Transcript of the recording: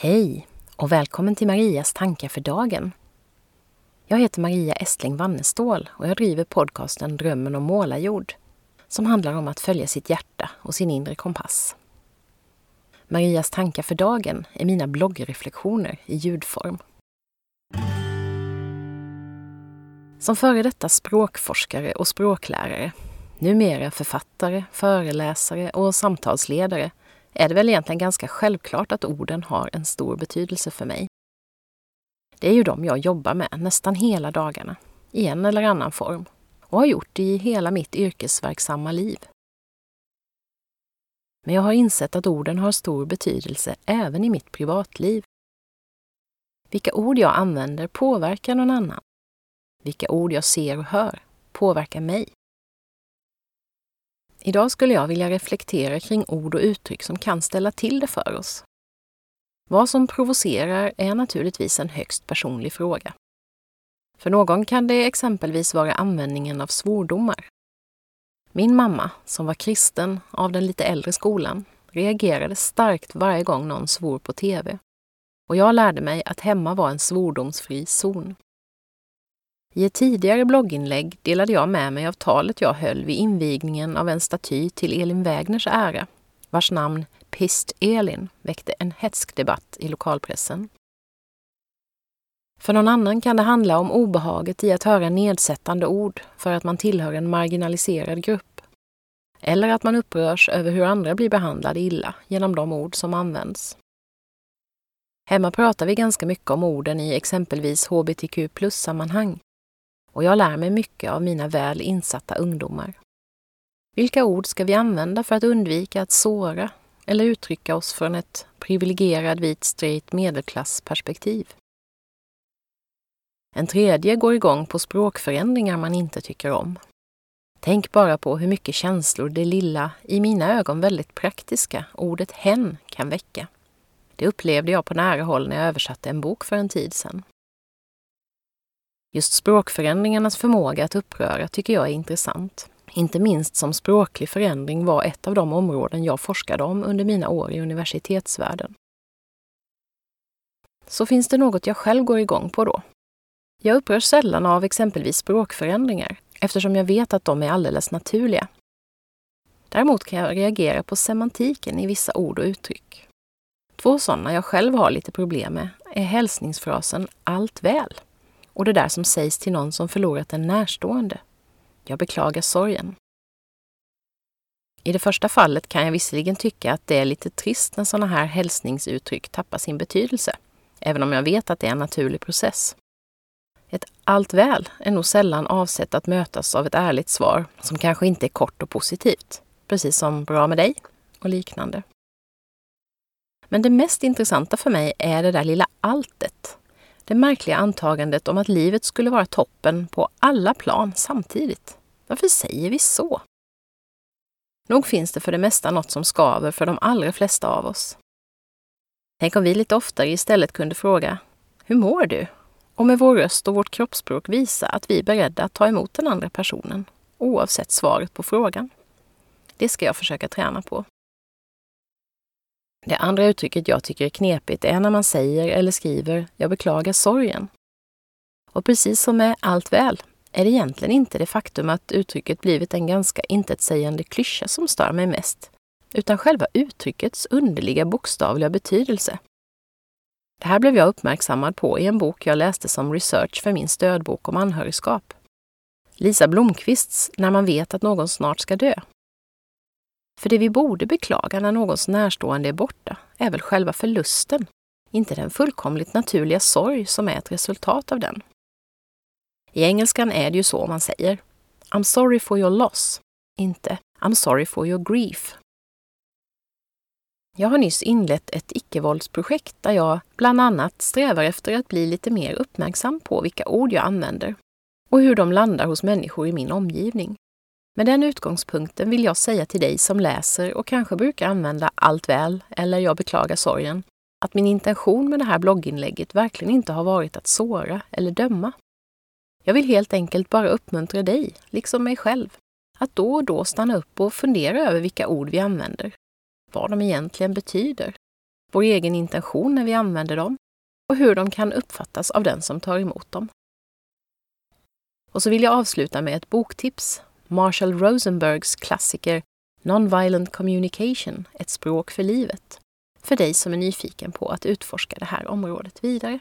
Hej och välkommen till Marias tankar för dagen. Jag heter Maria Estling Wannestål och jag driver podcasten Drömmen om målarjord som handlar om att följa sitt hjärta och sin inre kompass. Marias tankar för dagen är mina bloggreflektioner i ljudform. Som före detta språkforskare och språklärare, numera författare, föreläsare och samtalsledare är det väl egentligen ganska självklart att orden har en stor betydelse för mig. Det är ju de jag jobbar med nästan hela dagarna, i en eller annan form, och har gjort det i hela mitt yrkesverksamma liv. Men jag har insett att orden har stor betydelse även i mitt privatliv. Vilka ord jag använder påverkar någon annan. Vilka ord jag ser och hör påverkar mig. Idag skulle jag vilja reflektera kring ord och uttryck som kan ställa till det för oss. Vad som provocerar är naturligtvis en högst personlig fråga. För någon kan det exempelvis vara användningen av svordomar. Min mamma, som var kristen av den lite äldre skolan, reagerade starkt varje gång någon svor på TV. Och jag lärde mig att hemma var en svordomsfri zon. I ett tidigare blogginlägg delade jag med mig av talet jag höll vid invigningen av en staty till Elin Wägners ära, vars namn Pist-Elin väckte en hätsk debatt i lokalpressen. För någon annan kan det handla om obehaget i att höra nedsättande ord för att man tillhör en marginaliserad grupp. Eller att man upprörs över hur andra blir behandlade illa genom de ord som används. Hemma pratar vi ganska mycket om orden i exempelvis hbtq plus-sammanhang och jag lär mig mycket av mina väl insatta ungdomar. Vilka ord ska vi använda för att undvika att såra eller uttrycka oss från ett privilegierad vit straight medelklassperspektiv? En tredje går igång på språkförändringar man inte tycker om. Tänk bara på hur mycket känslor det lilla, i mina ögon väldigt praktiska, ordet hen kan väcka. Det upplevde jag på nära håll när jag översatte en bok för en tid sedan. Just språkförändringarnas förmåga att uppröra tycker jag är intressant. Inte minst som språklig förändring var ett av de områden jag forskade om under mina år i universitetsvärlden. Så finns det något jag själv går igång på då. Jag upprörs sällan av exempelvis språkförändringar eftersom jag vet att de är alldeles naturliga. Däremot kan jag reagera på semantiken i vissa ord och uttryck. Två sådana jag själv har lite problem med är hälsningsfrasen ”allt väl” och det där som sägs till någon som förlorat en närstående. Jag beklagar sorgen. I det första fallet kan jag visserligen tycka att det är lite trist när sådana här hälsningsuttryck tappar sin betydelse, även om jag vet att det är en naturlig process. Ett allt väl är nog sällan avsett att mötas av ett ärligt svar som kanske inte är kort och positivt, precis som bra med dig och liknande. Men det mest intressanta för mig är det där lilla alltet det märkliga antagandet om att livet skulle vara toppen på alla plan samtidigt. Varför säger vi så? Nog finns det för det mesta något som skaver för de allra flesta av oss. Tänk om vi lite oftare istället kunde fråga Hur mår du? Och med vår röst och vårt kroppsspråk visa att vi är beredda att ta emot den andra personen, oavsett svaret på frågan. Det ska jag försöka träna på. Det andra uttrycket jag tycker är knepigt är när man säger eller skriver ”jag beklagar sorgen”. Och precis som med allt väl är det egentligen inte det faktum att uttrycket blivit en ganska intetsägande klyscha som stör mig mest, utan själva uttryckets underliga bokstavliga betydelse. Det här blev jag uppmärksammad på i en bok jag läste som research för min stödbok om anhörigskap. Lisa Blomqvists När man vet att någon snart ska dö för det vi borde beklaga när någons närstående är borta är väl själva förlusten, inte den fullkomligt naturliga sorg som är ett resultat av den. I engelskan är det ju så man säger. I'm sorry for your loss, inte I'm sorry for your grief. Jag har nyss inlett ett icke-våldsprojekt där jag bland annat strävar efter att bli lite mer uppmärksam på vilka ord jag använder och hur de landar hos människor i min omgivning. Med den utgångspunkten vill jag säga till dig som läser och kanske brukar använda allt väl eller jag beklagar sorgen, att min intention med det här blogginlägget verkligen inte har varit att såra eller döma. Jag vill helt enkelt bara uppmuntra dig, liksom mig själv, att då och då stanna upp och fundera över vilka ord vi använder, vad de egentligen betyder vår egen intention när vi använder dem och hur de kan uppfattas av den som tar emot dem. Och så vill jag avsluta med ett boktips. Marshall Rosenbergs klassiker Nonviolent Communication, ett språk för livet. För dig som är nyfiken på att utforska det här området vidare.